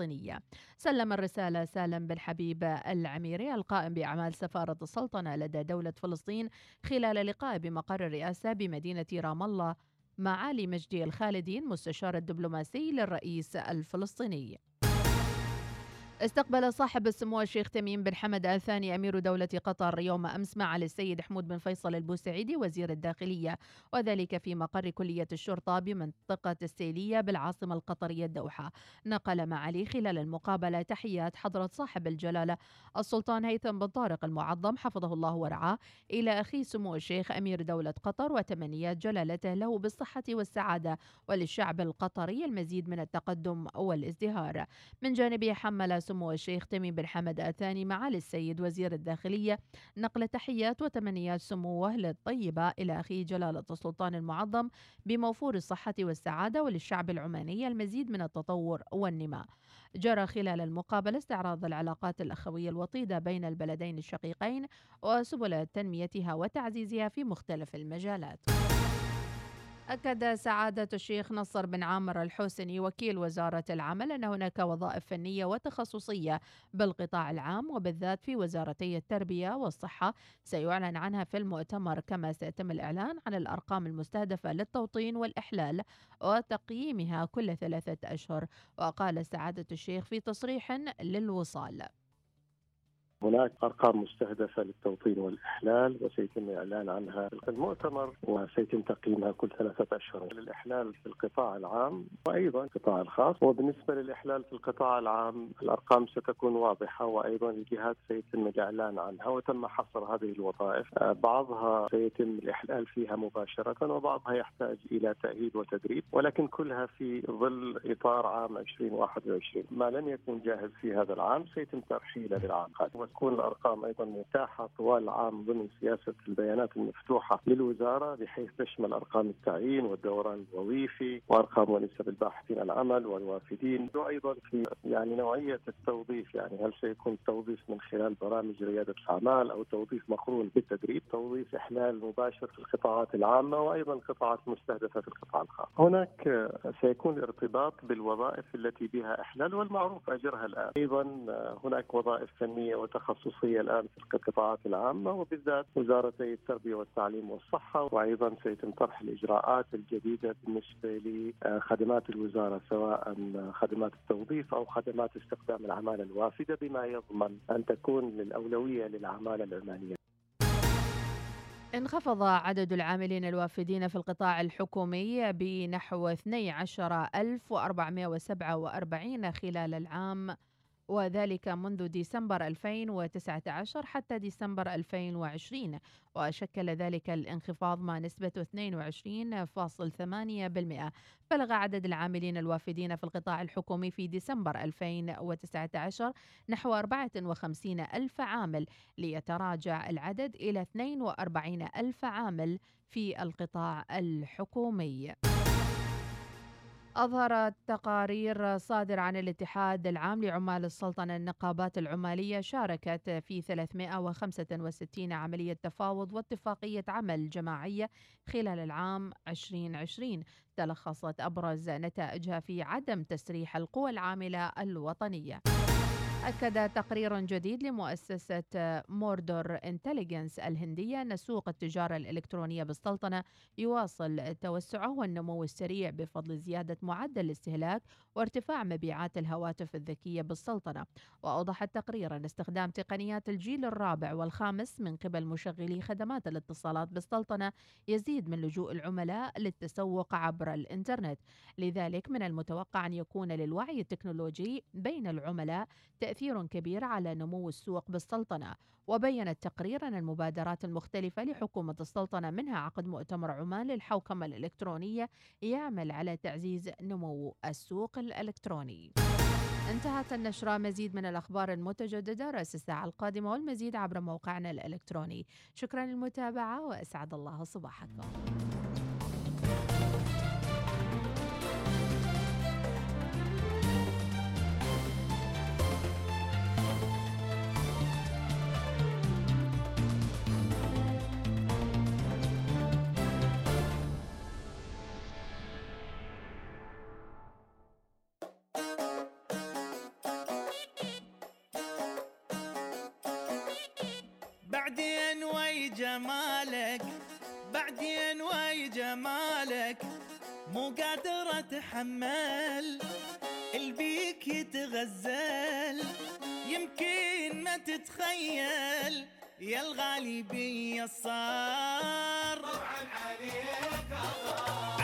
الفلسطينية. سلم الرسالة سالم بن حبيب العميري القائم بأعمال سفارة السلطنة لدى دولة فلسطين خلال لقاء بمقر الرئاسة بمدينة رام الله مع علي مجدي الخالدين مستشار الدبلوماسي للرئيس الفلسطيني. استقبل صاحب السمو الشيخ تميم بن حمد آل ثاني أمير دولة قطر يوم أمس معالي السيد حمود بن فيصل البوسعيدي وزير الداخلية وذلك في مقر كلية الشرطة بمنطقة السيلية بالعاصمة القطرية الدوحة. نقل معالي خلال المقابلة تحيات حضرة صاحب الجلالة السلطان هيثم بن طارق المعظم حفظه الله ورعاه إلى أخي سمو الشيخ أمير دولة قطر وتمنيات جلالته له بالصحة والسعادة وللشعب القطري المزيد من التقدم والازدهار. من جانبه حمل سمو الشيخ تميم بن حمد الثاني معالي السيد وزير الداخلية. نقل تحيات وتمنيات سموه للطيبة إلى أخيه جلالة السلطان المعظم بموفور الصحة والسعادة وللشعب العماني المزيد من التطور والنماء. جرى خلال المقابلة استعراض العلاقات الأخوية الوطيدة بين البلدين الشقيقين وسبل تنميتها وتعزيزها في مختلف المجالات. أكد سعادة الشيخ نصر بن عامر الحسني وكيل وزارة العمل أن هناك وظائف فنية وتخصصية بالقطاع العام وبالذات في وزارتي التربية والصحة. سيعلن عنها في المؤتمر كما سيتم الإعلان عن الأرقام المستهدفة للتوطين والإحلال وتقييمها كل ثلاثة أشهر. وقال سعادة الشيخ في تصريح للوصال. هناك أرقام مستهدفة للتوطين والإحلال وسيتم الاعلان عنها في المؤتمر وسيتم تقييمها كل ثلاثة أشهر. للإحلال في القطاع العام وأيضا القطاع الخاص. وبالنسبة للإحلال في القطاع العام الأرقام ستكون واضحة وأيضا الجهات سيتم الإعلان عنها وتم حصر هذه الوظائف. بعضها سيتم الإحلال فيها مباشرة وبعضها يحتاج إلى تأهيل وتدريب ولكن كلها في ظل إطار عام 2021 ما لم يكن جاهز في هذا العام سيتم ترحيله للعام القادم تكون الأرقام أيضا متاحة طوال العام ضمن سياسة البيانات المفتوحة للوزارة بحيث تشمل أرقام التعيين والدوران الوظيفي وأرقام ونسب الباحثين عن العمل والوافدين وأيضا في يعني نوعية التوظيف يعني هل سيكون التوظيف من خلال برامج ريادة الأعمال أو توظيف مقرون بالتدريب، توظيف إحلال مباشر في القطاعات العامة وأيضا القطاعات المستهدفه في القطاع الخاص. هناك سيكون الارتباط بالوظائف التي بها إحلال والمعروف أجرها الآن. أيضا هناك وظائف فنية تخصصيه الآن في القطاعات العامة وبالذات وزارتي التربية والتعليم والصحة وأيضا سيتم طرح الإجراءات الجديدة بالنسبة لخدمات الوزارة سواء خدمات التوظيف أو خدمات استخدام العماله الوافدة بما يضمن أن تكون الاولويه للعماله العمانية. انخفض عدد العاملين الوافدين في القطاع الحكومي بنحو 12447 خلال العام وذلك منذ ديسمبر 2019 حتى ديسمبر 2020 وشكل ذلك الانخفاض ما نسبة 22.8% بلغ عدد العاملين الوافدين في القطاع الحكومي في ديسمبر 2019 نحو 54 ألف عامل ليتراجع العدد إلى 42 ألف عامل في القطاع الحكومي. أظهرت تقارير صادرة عن الاتحاد العام لعمال السلطنة النقابات العمالية شاركت في 365 عملية تفاوض واتفاقية عمل جماعية خلال العام 2020 تلخصت أبرز نتائجها في عدم تسريح القوى العاملة الوطنية. أكد تقرير جديد لمؤسسة موردور انتليجنس الهندية أن سوق التجارة الإلكترونية بالسلطنة يواصل توسعه والنمو السريع بفضل زيادة معدل الاستهلاك وارتفاع مبيعات الهواتف الذكية بالسلطنة. وأوضح التقرير أن استخدام تقنيات الجيل الرابع والخامس من قبل مشغلي خدمات الاتصالات بالسلطنة يزيد من لجوء العملاء للتسوق عبر الإنترنت. لذلك من المتوقع أن يكون للوعي التكنولوجي بين العملاء تأثير كبير على نمو السوق بالسلطنة وبين التقرير أن المبادرات المختلفة لحكومة السلطنة منها عقد مؤتمر عمان للحوكمة الإلكترونية يعمل على تعزيز نمو السوق الإلكتروني. انتهت النشرة. مزيد من الأخبار المتجددة رأس الساعة القادمة والمزيد عبر موقعنا الإلكتروني. شكرا للمتابعة وأسعد الله صباحكم. قادر اتحمل البيك يتغزل. يمكن ما تتخيل يا الغالي بي صار. طبعا عليك الله.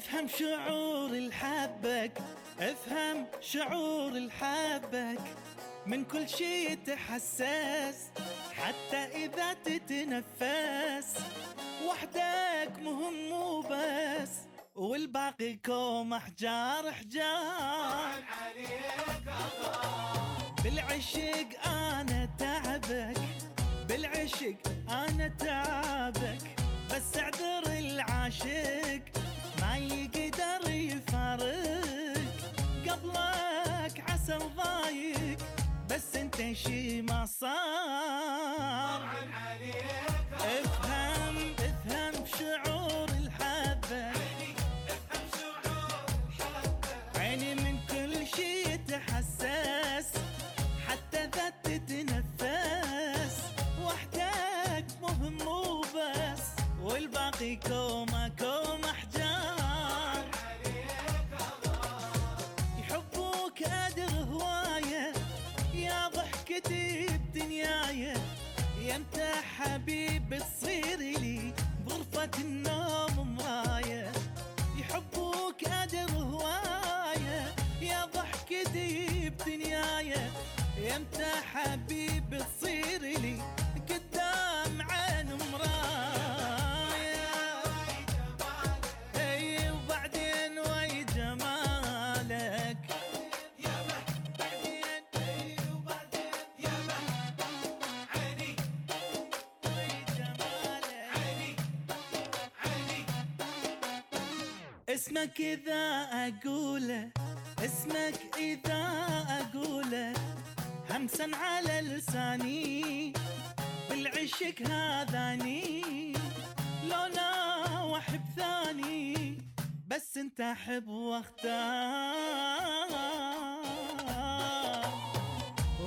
أفهم شعور الحبك أفهم شعور الحبك. من كل شي تحسس حتى إذا تتنفس. وحدك مهم وبس والباقي كوم احجار احجار بالعشق أنا تعبك بالعشق أنا تعبك. بس أعذر العاشق يقدر يفارق قبلك عسى ضايق بس انت شي ما صار. افهم اسمك إذا أقوله اسمك إذا أقوله. همسا على لساني بالعشق هذاني. لو ناوح بثاني بس أنت أحب وأختار.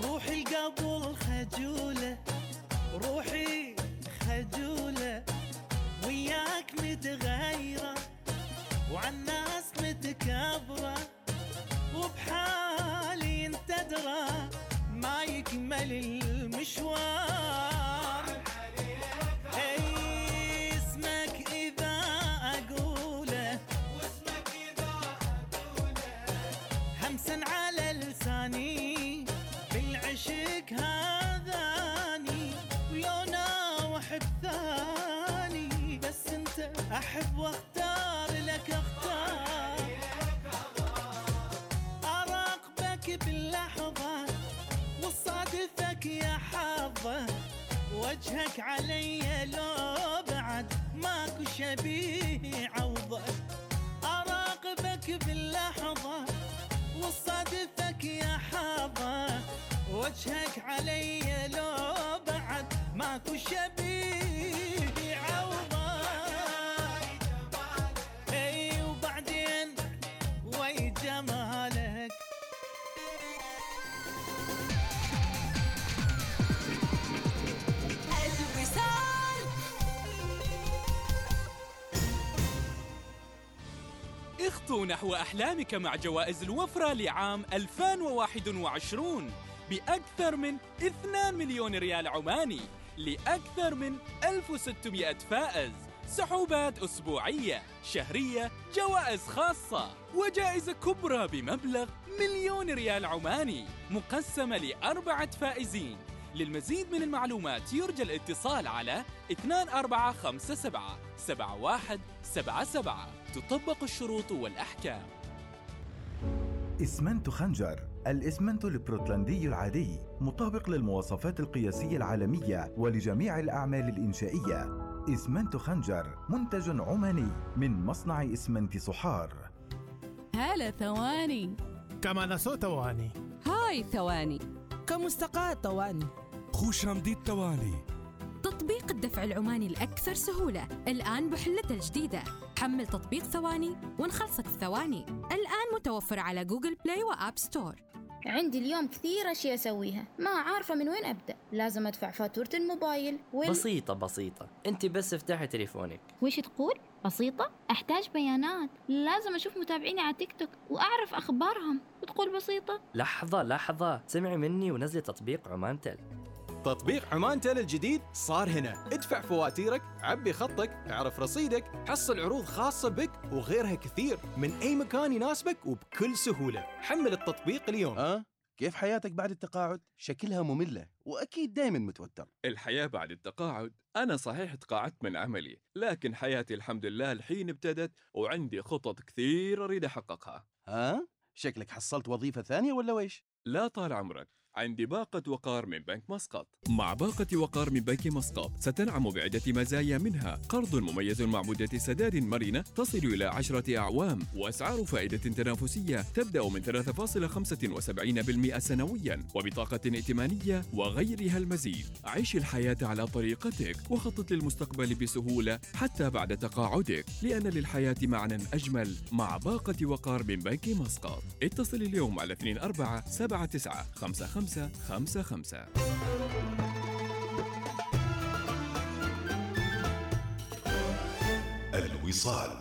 روحي القبل خجولة روحي خجولة. وياك متغيرة وعالناس متكبرة وبحالي انت درى ما يكمل المشوار. أي اسمك إذا أقوله واسمك اذا اقوله همسا على لساني بالعشق هذاني ولو ناوح بثاني بس أنت أحب واختار وجهك علي لو بعد ماكو شبيه عوضه أراقبك باللحظة وصادفك يا حظه وجهك علي لو بعد ماكو شبيه اخطو نحو أحلامك مع جوائز الوفرة لعام 2021 بأكثر من 2 مليون ريال عماني لأكثر من 1600 فائز. سحوبات أسبوعية شهرية جوائز خاصة وجائزة كبرى بمبلغ مليون ريال عماني مقسمة لأربعة فائزين. للمزيد من المعلومات يرجى الاتصال على 2457 7177 تطبق الشروط والأحكام. إسمنت خنجر الإسمنت البورتلندي العادي مطابق للمواصفات القياسية العالمية ولجميع الأعمال الإنشائية. إسمنت خنجر منتج عماني من مصنع إسمنت صحار. هلا ثواني. كما نسو تواني. هاي ثواني. كمستقاة طواني خوش رمديد تواني. تطبيق الدفع العماني الأكثر سهولة الآن بحلته الجديدة حمل تطبيق ثواني ونخلصك في ثواني الآن متوفر على Google Play و App Store. عندي اليوم كثير أشياء أسويها. ما عارفة من وين أبدأ. لازم أدفع فاتورة الموبايل وال... بسيطة بسيطة. أنت بس افتحي تليفونك. وش تقول؟ بسيطة؟ أحتاج بيانات. لازم أشوف متابعيني على تيك توك وأعرف أخبارهم. وتقول بسيطة؟ لحظة لحظة. سمعي مني ونزلي تطبيق عمان تل. تطبيق عمان تل الجديد صار هنا ادفع فواتيرك عبي خطك اعرف رصيدك حصل عروض خاصة بك وغيرها كثير من أي مكان يناسبك وبكل سهولة حمل التطبيق اليوم أه؟ كيف حياتك بعد التقاعد؟ شكلها مملة وأكيد دايما متوتر الحياة بعد التقاعد أنا صحيح تقاعدت من عملي لكن حياتي الحمد لله الحين ابتدت وعندي خطط كثير أريد أحققها ها؟ شكلك حصلت وظيفة ثانية ولا ويش؟ لا طال عمرك عندي باقة وقار من بنك مسقط. مع باقة وقار من بنك مسقط ستنعم بعدة مزايا منها. قرض مميز مع مدة سداد مرنة تصل إلى عشرة أعوام وأسعار فائدة تنافسية تبدأ من 3.75% سنويا وبطاقة ائتمانية وغيرها المزيد. عيش الحياة على طريقتك وخطط للمستقبل بسهولة حتى بعد تقاعدك لأن للحياة معنى أجمل مع باقة وقار من بنك مسقط. اتصل اليوم على 24 79 55 55 الوصال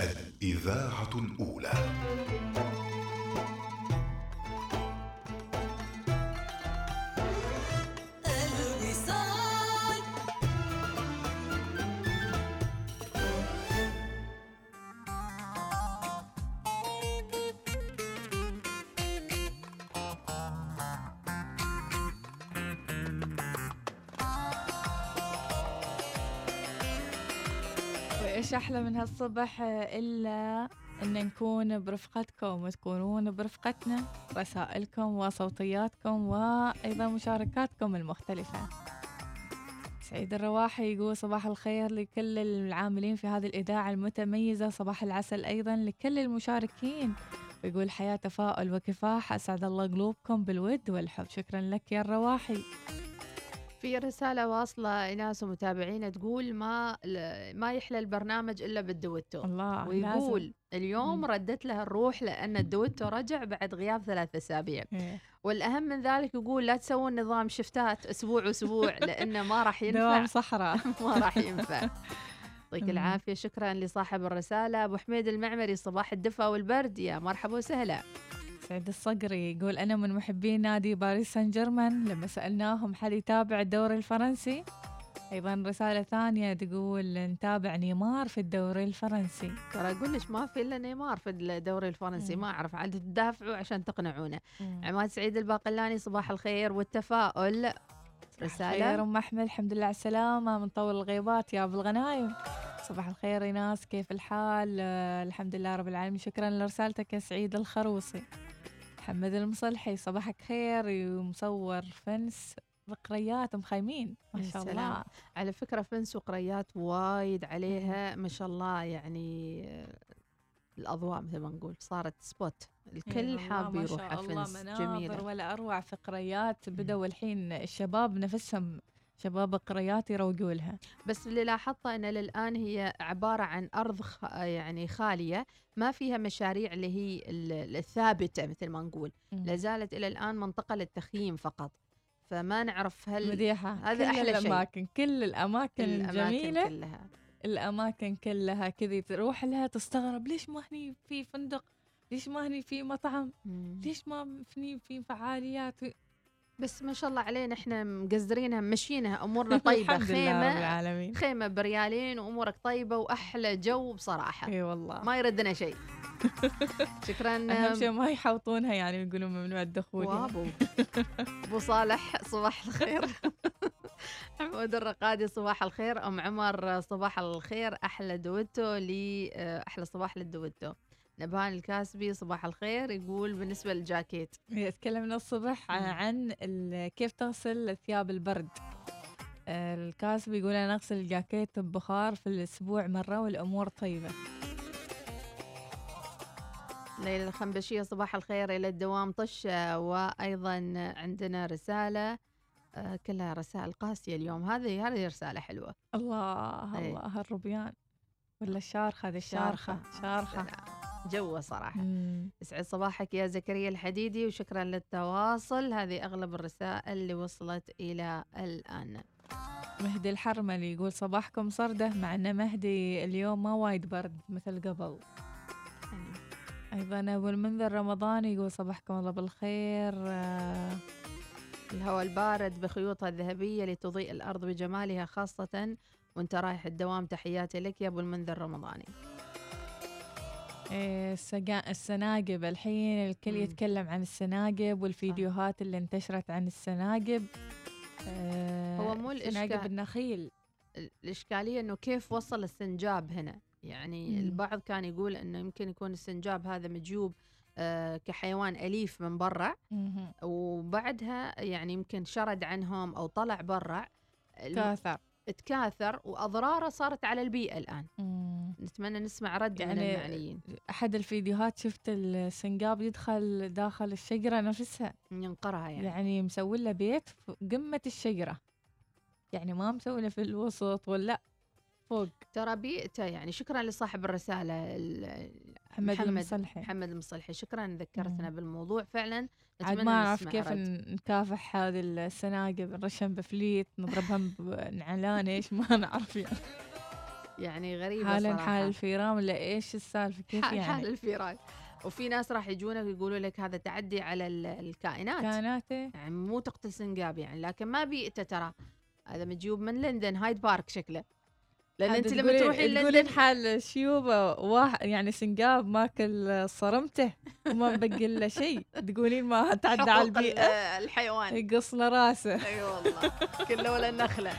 الإذاعة الأولى. وإيش أحلى من هالصبح إلا أن نكون برفقتكم وتكونون برفقتنا رسائلكم وصوتياتكم وأيضا مشاركاتكم المختلفة. سعيد الرواحي يقول صباح الخير لكل العاملين في هذه الإذاعة المتميزة صباح العسل أيضا لكل المشاركين. ويقول حياة تفاؤل وكفاح أسعد الله قلوبكم بالود والحب. شكرا لك يا الرواحي. في رسالة واصلة ناس ومتابعين تقول ما ما يحلى البرنامج إلا بالدويتو. الله ويقول لازم. اليوم. ردت له الروح لأن الدويتو رجع بعد غياب ثلاث أسابيع. إيه. والأهم من ذلك يقول لا تسوون نظام شفتات أسبوع وأسبوع لأنه ما راح ينفع. دوام صحراء. ما راح ينفع. يعطيك. العافية. شكرا لصاحب الرسالة. أبو حميد المعمري صباح الدفا والبرد. يا مرحبا وسهلا. سعيد الصقري يقول أنا من محبين نادي باريس سان جيرمان. لما سألناهم هل يتابع الدوري الفرنسي أيضا رسالة ثانية تقول نتابع نيمار في الدوري الفرنسي. ترى أقول لك ما في إلا نيمار في الدوري الفرنسي مم. ما أعرف عاد تدافعوا عشان تقنعونا مم. عماد سعيد الباقلاني صباح الخير والتفاؤل. خير رسالة. أم أحمد الحمد لله على السلامة من طول الغيبات يا أبو الغنايم. صباح الخير إيناس كيف الحال؟ آه الحمد لله رب العالمين شكرا لرسالتك يا سعيد الخروصي محمد المصلحي صباحك خير ومصور فنس بقريات مخيمين ما شاء سلام. الله على فكرة فنس وقريات وايد عليها ما شاء الله يعني الأضواء مثل ما نقول صارت spot الكل حاب يروح فنس مناظر جميلة. ولا أروع فقريات بدأوا الحين الشباب نفسهم شباب القريات يروقوا لها. بس اللي لاحظته ان للآن هي عبارة عن أرض خ... يعني خالية ما فيها مشاريع اللي هي ال- الثابتة مثل ما نقول. لا زالت إلى الآن منطقة للتخييم فقط. فما نعرف هل مديحة. هذا كل أحلى شيء. الأماكن كل الأماكن الأماكن الجميلة كلها. الأماكن كلها كذي تروح لها تستغرب ليش ما هني في فندق؟ ليش ما هني في مطعم. ليش ما هني في فعاليات؟ بس ما شاء الله علينا إحنا مقزرينها ممشينها أمورنا طيبة الحمد لله رب خيمه العالمين. خيمة بريالين وأمورك طيبة وأحلى جو بصراحة. إي والله. ما يردنا شيء. شكرا. أهم شيء ما يحوطونها يعني يقولون ممنوع الدخول. وابو أبو صالح صباح الخير. حمود الرقادي صباح الخير. أم عمر صباح الخير. أحلى دويتو لي أحلى صباح للدويتو. نبهان الكاسبي صباح الخير يقول بالنسبة للجاكيت. تكلمنا الصبح. عن كيف تغسل ثياب البرد. آه، الكاسب يقول أنا أغسل الجاكيت ببخار في الأسبوع مرة والأمور طيبة. ليلى الخنبشية صباح الخير إلى الدوام طش آه، وأيضا عندنا رسالة آه، كلها رسائل قاسية اليوم. هذه هذه رسالة حلوة. الله إيه. الله الروبيان. ولا الشارخة هذه؟ الشارخة. شارخة. جوة صراحة. مم. يسعد صباحك يا زكريا الحديدي وشكرا للتواصل. هذه أغلب الرسائل اللي وصلت إلى الآن. مهدي الحرملي يقول صباحكم صردة مع أن مهدي اليوم ما وايد برد مثل قبل. أيضا أبو المنذر رمضاني يقول صباحكم الله بالخير. آه، الهواء البارد بخيوطها الذهبية لتضيء الأرض بجمالها خاصة وأنت رايح الدوام. تحياتي لك يا أبو المنذر رمضاني. السناقب. الحين الكل مم. يتكلم عن السناقب والفيديوهات اللي انتشرت عن السناقب. آه، هو مو سناقب الإشكال النخيل. ال- الإشكالية إنه كيف وصل السنجاب هنا؟ يعني مم. البعض كان يقول إنه يمكن يكون السنجاب هذا مجيوب آه، كحيوان أليف من برا. وبعدها يعني يمكن شرد عنهم أو طلع برا. كاثر. تكاثر وأضراره صارت على البيئة الآن. مم. نتمنى نسمع رد من يعني المعنيين. أحد الفيديوهات شفت السنقاب يدخل داخل الشجرة نفسها. ينقرها يعني, يعني مسوي له بيت في قمة الشجرة. يعني ما مسوي له في الوسط ولا فوق. ترى بيئته يعني شكرا لصاحب الرسالة محمد المصلحي. محمد المصلحي. شكرا ذكرتنا مم. بالموضوع. فعلا عاد ما أعرف كيف نكافح هذه السناقب نرشهم بفليت نضربهم بنعلان إيش ما نعرف يعني. يعني غريبة حالا صراحة. حال الفيران ولا إيش السالفة؟ كيف حال, يعني؟ حال الفيران. وفي ناس راح يجونك ويقولوا لك هذا تعدي على ال- الكائنات. كائناته يعني مو تقتل سنقاب يعني لكن ما بيئته ترى. هذا مجيوب من لندن هايد بارك شكله. لأن انت لما تروحي لندن حال شيوبة واحد يعني سنقاب ماكل صرمته وما مبقي له شيء. تقولين ما تعدى على البيئه ال- الحيوان. يقص له راسه. أي والله. كله ولا النخله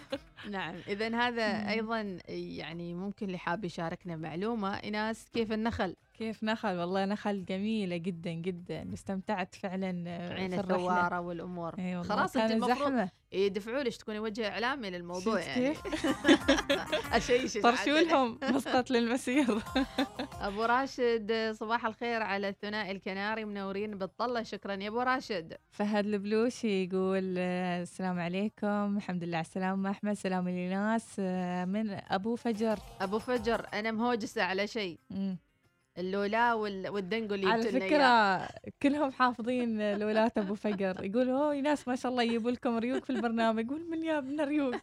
نعم. اذا هذا أيضا يعني ممكن اللي حاب يشاركنا معلومة. ايناس كيف النخل؟ كيف نخل؟ والله نخل جميلة جدا جدا. استمتعت فعلا آه، عين والأمور. اي والله. خلاص أنت المفروض يدفعوا لك تكوني وجه إعلامي للموضوع يعني. كيف؟ اشيش طرشوا لهم مسقط للمسير. أبو راشد صباح الخير على الثنائي الكناري منورين بالطلة. شكرا يا أبو راشد. فهد البلوشي يقول آه، السلام عليكم. الحمد لله على السلامة أحمد؟ سلام لناس آه، من أبو فجر. أبو فجر أنا مهوجسة على شيء. اللولا وال- والدنقو اللي على فكرة إياه. كلهم حافظين لولات أبو فجر يقولوا أوه ناس ما شاء الله يجيبوا لكم ريوق في البرنامج. يقول من جاب لنا ريوق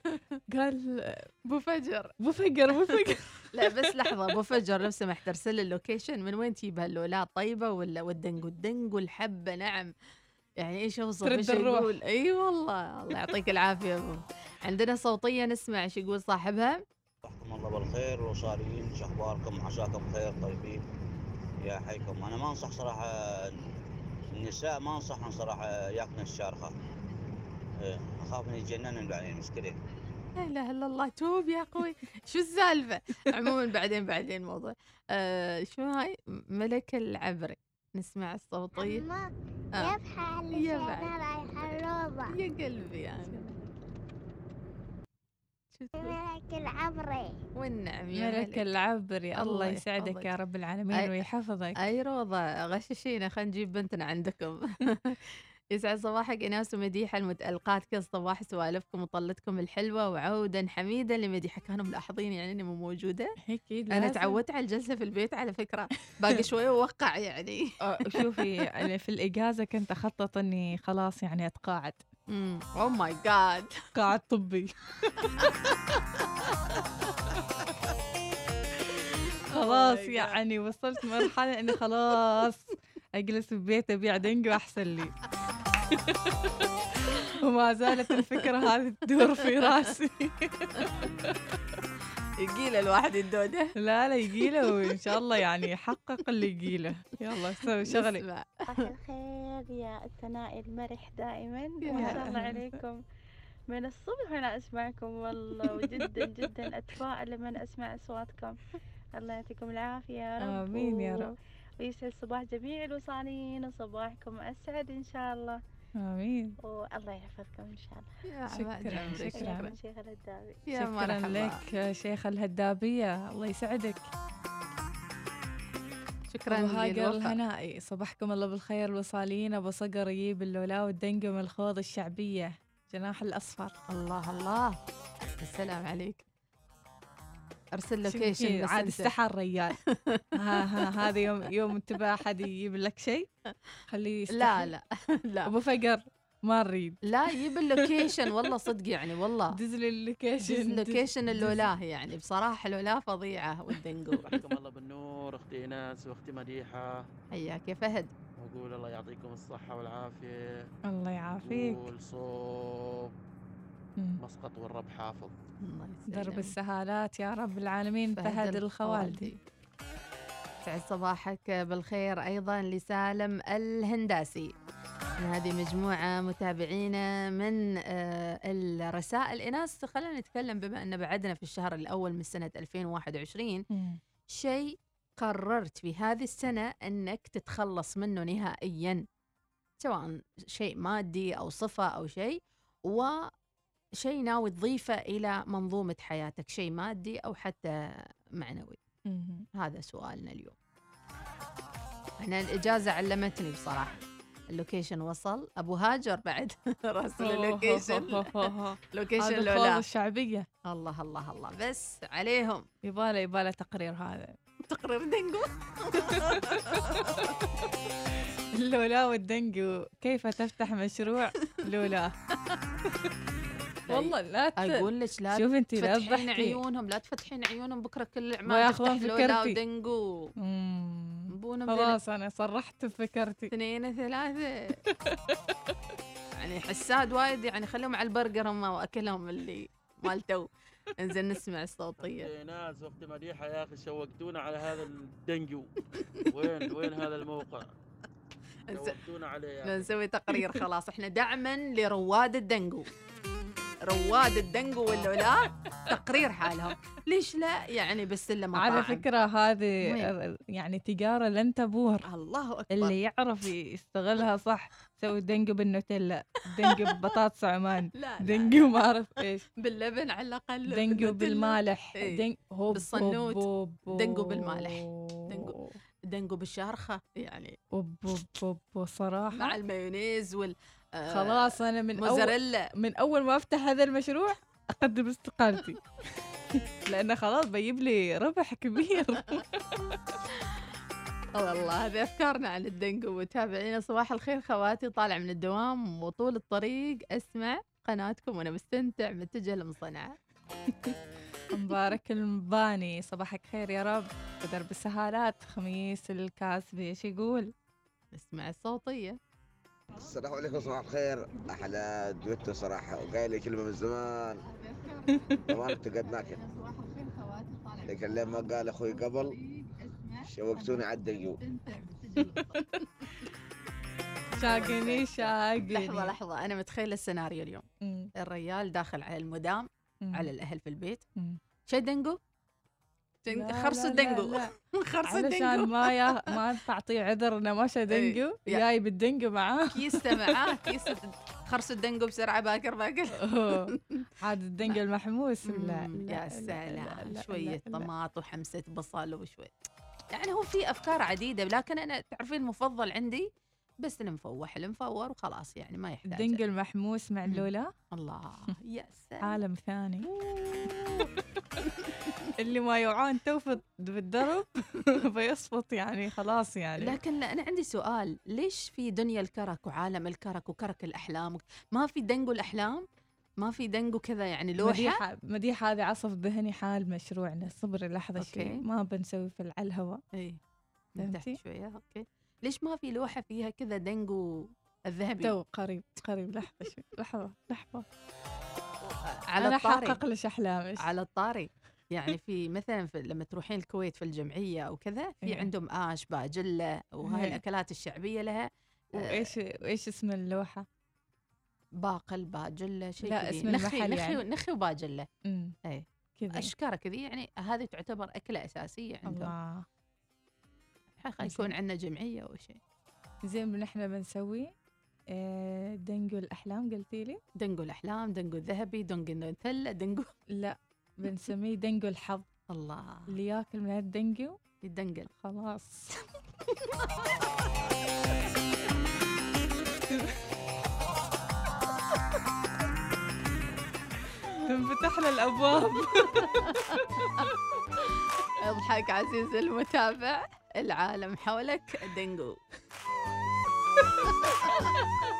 قال أبو فجر. أبو فجر أبو فجر لا بس لحظة أبو فجر لو سمحت ترسل لي ال location من وين تجيب هاللولات طيبه ولا والدنقو الدنقو الحبه نعم. يعني إيش اوصف إيش. يقول؟ إي والله الله يعطيك العافية أبو. عندنا صوتية نسمع إيش يقول صاحبها. صباحكم الله بالخير وصالين شو اخباركم عساكم بخير طيبين. يا حيكم. أنا ما أنصح صراحة النساء ما أنصحهم صراحة ياكلن الشارخة. إيه، أخاف من يتجنن بعدين مشكله لا إله إلا الله توب يا أخوي. شو السالفة؟ عموما بعدين بعدين الموضوع آه شو هاي؟ ملك العبري نسمع الصوتيه آه. كيف حالك يا أنا بعد. رايحة الروضة يا قلبي يعني ملك العبري والنعم يا ملك العبري الله يسعدك يحفظك. يا رب العالمين أي- ويحفظك. أي روضة غششينا خلينا نجيب بنتنا عندكم. يسعد صباحك إناس ومديحة المتألقات. كل صباح سوالفكم وطلتكم الحلوة وعودا حميدا لمديحة. كانوا ملاحظين يعني إني مو موجودة؟ أكيد أنا. تعودت على الجلسة في البيت على فكرة. باقي شوية ووقع يعني. آه، شوفي أنا في الإجازة كنت أخطط إني خلاص يعني أتقاعد. أوه ماي جاد قاعد طبي. خلاص يعني وصلت مرحلة إني خلاص أجلس في بيت أبيع دنج وأحسن لي. وما زالت الفكرة هذه تدور في راسي. يجيله الواحد الدودة لا لا يجيله وإن شاء الله يعني يحقق اللي يجيله يلا سوي شغلي. صباح الخير يا الثناء المرح دائما. يا ما شاء الله. عليكم. من الصبح وأنا أسمعكم والله وجدا جدا اتفائل لما أسمع أصواتكم. الله يعطيكم العافية يا رب. آمين يا رب. ويسعد صباح جميع الوصالين وصباحكم أسعد إن شاء الله. آمين. والله يحفظكم إن شاء الله. شكرا. شكرا. شيخ الهداوي يا شكرا. لك شيخ الهدابية. الله يسعدك. شكرا هاجر. الهنائي. صباحكم الله بالخير الوصالين أبو صقر يجيب اللولاء والدنقم الخوض الشعبية. جناح الأصفر. الله الله. السلام عليك أرسل location بس عاد أنت. استحى الريال. ها ها هذا يوم يوم انتبه أحد يجيب لك شيء خليه لا لا لا. أبو فجر ما نريد. لا يجيب ال location والله صدق يعني والله. دز لي ال location دز دز- location دز- اللولاه يعني بصراحة اللولاه فظيعة والدنقو صباحكم الله بالنور أختي ايناس واختي مديحة. حياك يا فهد. واقول الله يعطيكم الصحة والعافية. الله يعافيك. والصوب. مسقط والرب حافظ. درب السهالات يا رب العالمين فهد الخوالدي سعد صباحك بالخير أيضا لسالم الهنداسي. هذه مجموعة متابعينا من آه، الرسائل. إناس خلينا نتكلم بما أن بعدنا في الشهر الأول من سنة 2021 شيء قررت في هذه السنة أنك تتخلص منه نهائيا سواء شيء مادي أو صفة أو شيء وشيء ناوي تضيفه إلى منظومة حياتك شيء مادي أو حتى معنوي. هذا سؤالنا اليوم. أنا الإجازة علمتني بصراحة. ال location وصل. أبو هاجر بعد. راسل ال location. location لولا. الشعبية. الله الله الله. بس عليهم. يباله يباله تقرير هذا. تقرير دنجو اللولا والدنجو كيف تفتح مشروع؟ لولا. والله لا ت... أقول لك لا شوف انت لا تفتحين عيونهم لا تفتحين عيونهم بكرة كل ما الأعمال ياخذون تفتح لولا فكرتي. بونهم خلاص أنا صرحت بفكرتي اثنين ثلاثة. يعني حساد وايد يعني خليهم على البرجر هم وأكلهم اللي مال تو انزين نسمع الصوتية أختي ايناس واختي مديحة يا أخي شوقتونا على هذا الدنجو وين وين هذا الموقع؟ شوقتونا عليه يا أخي. نسوي تقرير خلاص. إحنا دعما لرواد الدنجو رواد الدنجو واللولا تقرير حالهم. ليش لا؟ يعني بالسلة مطاعم على فكرة هذه؟ يعني تجارة لن تبور. الله أكبر. اللي يعرف يستغلها صح سوي دنجو بالنوتيلا دنجو ببطاطس عمان لا، لا، دنجو ما أعرف إيش. باللبن على الأقل دنجو بالنوتيلا. بالمالح. إيه. هوب بالصنوت. هوب هوب دنجو بالمالح. دنجو دنجو بالشارخة يعني. هوب هوب هوب وصراحة مع المايونيز وال آه، خلاص أنا من أول موزاريلا. من أول ما أفتح هذا المشروع أقدم استقالتي. لأنه خلاص بيجيب لي ربح كبير. والله هذه أفكارنا عن الدنجو متابعينا صباح الخير خواتي طالع من الدوام وطول الطريق. اسمع قناتكم وأنا مستمتع متجه لمصنعه مبارك المباني. صباحك خير يا رب. بدرب السهالات خميس الكاسبي إيش يقول؟ اسمع الصوتية. السلام عليكم صباح الخير. أحلى دويتو صراحة. وقايل لي كلمة من زمان. زمان افتقدناك لكن لما قال أخوي قبل. شوقتوني على الدقيو شاقني شاقني لحظة لحظة. أنا متخيلة السيناريو اليوم. مم. الريال داخل على المدام. على الأهل في البيت. مم. دنجو لا، الدنجو. لا. خرصوا علشان الدنجو. ما يا ما تعطيه عذر انه ما شا دنجو. يا- جايب الدنجو معاه. كيسه معاه كيسه خرس الدنجو بسرعة باكر باكر. عاد الدنجو المحموس. لا يا لا، سلام. لا، شوية. طماط وحمسه بصل وشوي يعني هو في أفكار عديدة لكن أنا تعرفين المفضل عندي بس المفوح المفور وخلاص يعني ما يحتاج الدنجو محموس مع. اللولا. الله يا سلام. عالم ثاني. اللي ما يوعون تو في في الدرب فيصفط يعني خلاص يعني. لكن أنا عندي سؤال ليش في دنيا الكرك وعالم الكرك وكرك الأحلام؟ ما في دنجو الأحلام؟ ما في دنجو كذا يعني لوحة؟ مديحة مديحة هذه عصف ذهني حال مشروعنا صبري لحظة okay. شوي. ما بنسوي في على الهواء. اي تحت؟ شوية okay. ليش ما في لوحة فيها كذا دنجو الذهبي؟ تو قريب قريب لحظة شوي لحظة لحظة. على أنا الطاري. حقق لك أحلامك على الطاري. يعني في مثلا في لما تروحين الكويت في الجمعية أو كذا في إيه. عندهم آش باجلة وهاي إيه. الأكلات الشعبية لها. آه، وإيش وإيش اسم اللوحة؟ باقل باجلة شيء لا،. اسم نخي المحل نخي يعني. نخي وباجلة. أمم، اي كذا اشكاره كذي يعني هذه تعتبر أكلة أساسية عندهم. الله. يكون عندنا جمعية أو شيء. زين نحن بنسوي آه، دنجو الأحلام قلتي لي؟ دنجو الأحلام دنجو الذهبي دنجو النوتيلا دنجو لا بنسميه دنجو الحظ. الله. اللي ياكل من الدنجو يدنقل خلاص. تنفتح له الأبواب. أضحك عزيزي المتابع. العالم حولك. دنجو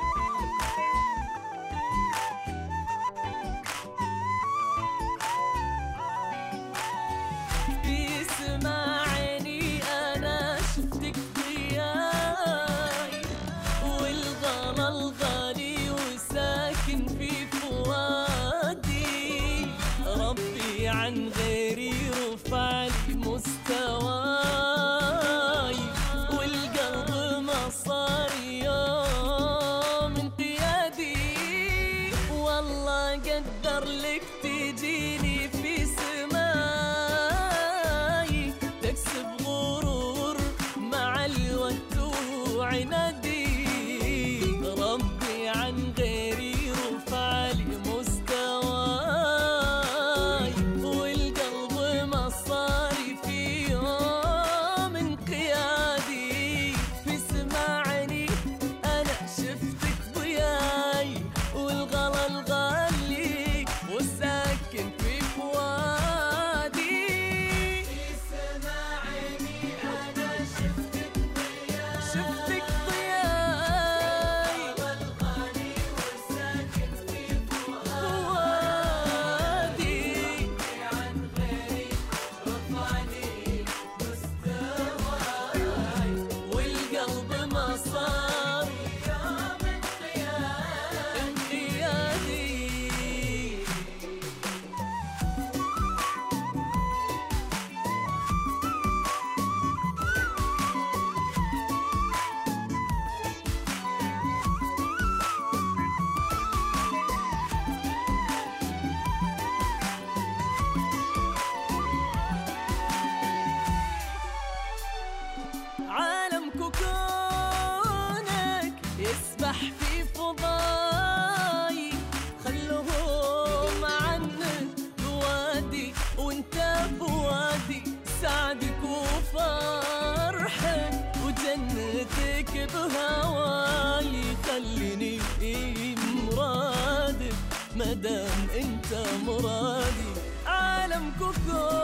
أنت مرادي. عالم كوكونك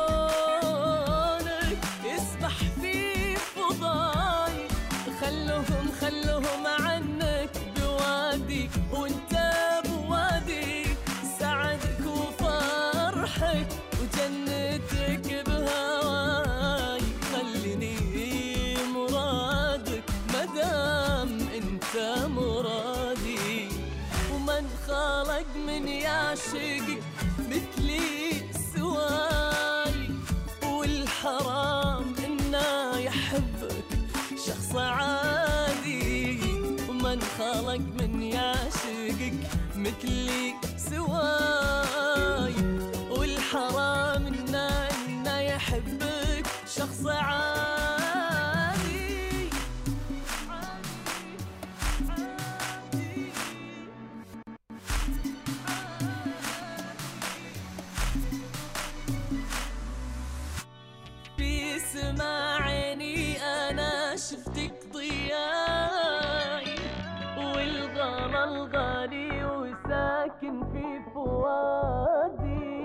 فؤادي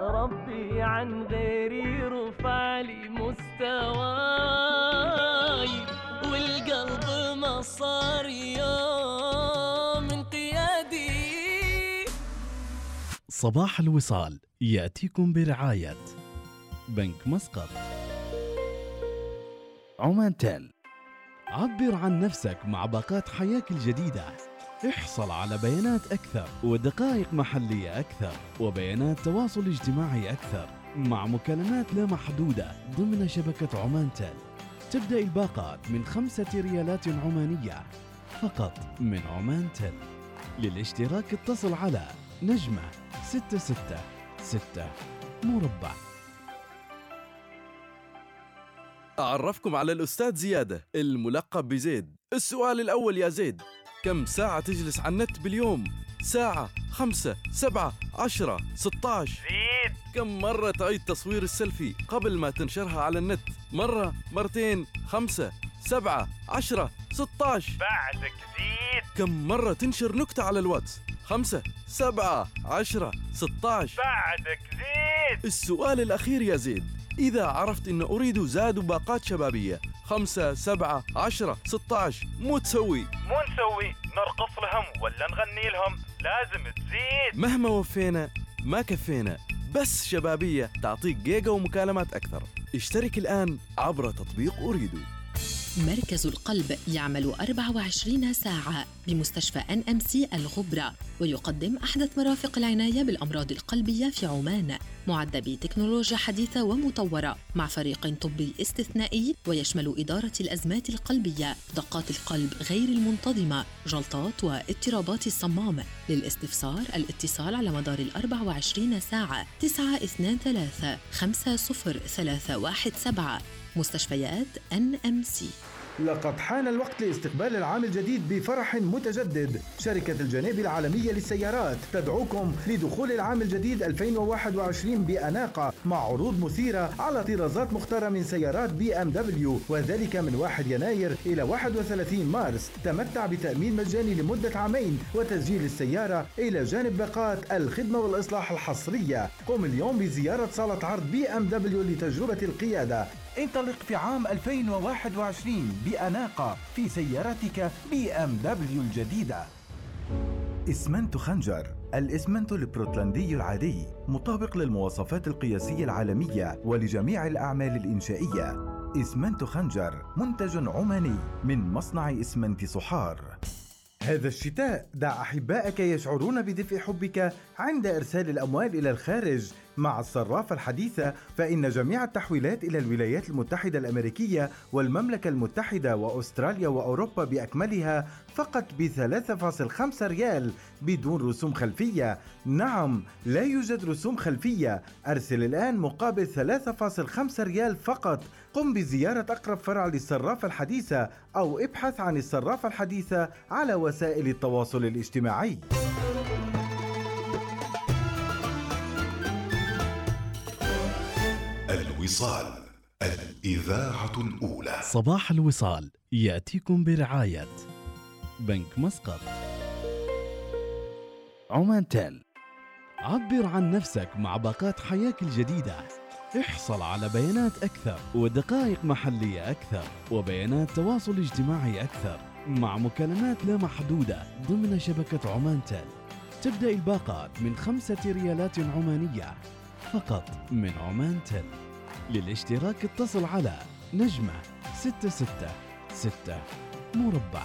ربي عن غيري رفع لي مستواي والقلب ما صار يوم انقيادي. صباح الوصال يأتيكم برعاية بنك مسقط. عمان تيل. عبر عن نفسك مع باقات حياك الجديدة. احصل على بيانات أكثر ودقائق محلية أكثر وبيانات تواصل اجتماعي أكثر مع مكالمات لا محدودة ضمن شبكة عمان تيل تبدأ الباقات من خمسة ريالات عمانية فقط من عمان تيل للاشتراك اتصل على نجمة ستة ستة ستة مربع. أعرفكم على الأستاذ زيادة الملقب بزيد. السؤال الأول يا زيد. كم ساعة تجلس على النت باليوم؟ ساعة خمسة سبعة عشرة ستة عشر زيد. كم مرة تعيد تصوير السيلفي قبل ما تنشرها على النت؟ مرة مرتين خمسة سبعة عشرة ستة عشر بعدك زيد. كم مرة تنشر نكتة على الواتس؟ خمسة سبعة عشرة ستة عشر بعدك زيد. السؤال الأخير يا زيد. إذا عرفت إن أوريدو زاد باقات شبابية خمسة سبعة عشرة ستة عشر مو تسوي. مو نسوي نرقص لهم ولا نغني لهم لازم تزيد. مهما وفينا ما كفينا بس شبابية تعطيك جيجا ومكالمات أكثر. اشترك الآن عبر تطبيق أوريدو. مركز القلب يعمل 24 ساعة بمستشفى ان ام سي الغبرة ويقدم أحدث مرافق العناية بالأمراض القلبية في عمان. معدة بتكنولوجيا حديثة ومطورة مع فريق طبي استثنائي ويشمل إدارة الأزمات القلبية دقات القلب غير المنتظمة جلطات واضطرابات الصمام. للاستفسار الاتصال على مدار ال 24 ساعة 923 50317 مستشفيات ان ام سي لقد حان الوقت لاستقبال العام الجديد بفرح متجدد. شركة الجناب العالمية للسيارات تدعوكم لدخول العام الجديد 2021 بأناقة مع عروض مثيرة على طرازات مختارة من سيارات بي إم دبليو وذلك من 1 يناير إلى 31 مارس. تمتع بتأمين مجاني لمدة عامين وتسجيل السيارة إلى جانب باقات الخدمة والإصلاح الحصرية. قم اليوم بزيارة صالة عرض بي إم دبليو لتجربة القيادة. انطلق في عام 2021 بأناقة في سيارتك بي إم دبليو الجديدة. إسمنت خنجر الإسمنت البورتلندي العادي مطابق للمواصفات القياسية العالمية ولجميع الأعمال الإنشائية. إسمنت خنجر منتج عماني من مصنع إسمنت صحار هذا الشتاء دع أحبائك يشعرون بدفء حبك عند إرسال الأموال إلى الخارج مع الصرافة الحديثة فإن جميع التحويلات إلى الولايات المتحدة الأمريكية والمملكة المتحدة وأستراليا وأوروبا بأكملها فقط ب 3.5 ريال بدون رسوم خلفية. نعم لا يوجد رسوم خلفية. أرسل الآن مقابل 3.5 ريال فقط. قم بزيارة أقرب فرع للصرافة الحديثة أو ابحث عن الصرافة الحديثة على وسائل التواصل الاجتماعي. الوصال الإذاعة الأولى. صباح الوصال يأتيكم برعاية بنك مسقط. عمان تيل عبر عن نفسك مع باقات حياك الجديدة. احصل على بيانات أكثر ودقائق محلية أكثر وبيانات تواصل اجتماعي أكثر مع مكالمات لا محدودة ضمن شبكة عمان تيل. تبدأ الباقات من خمسة ريالات عمانية فقط من عمان تيل. للاشتراك اتصل على نجمة ستة ستة ستة مربع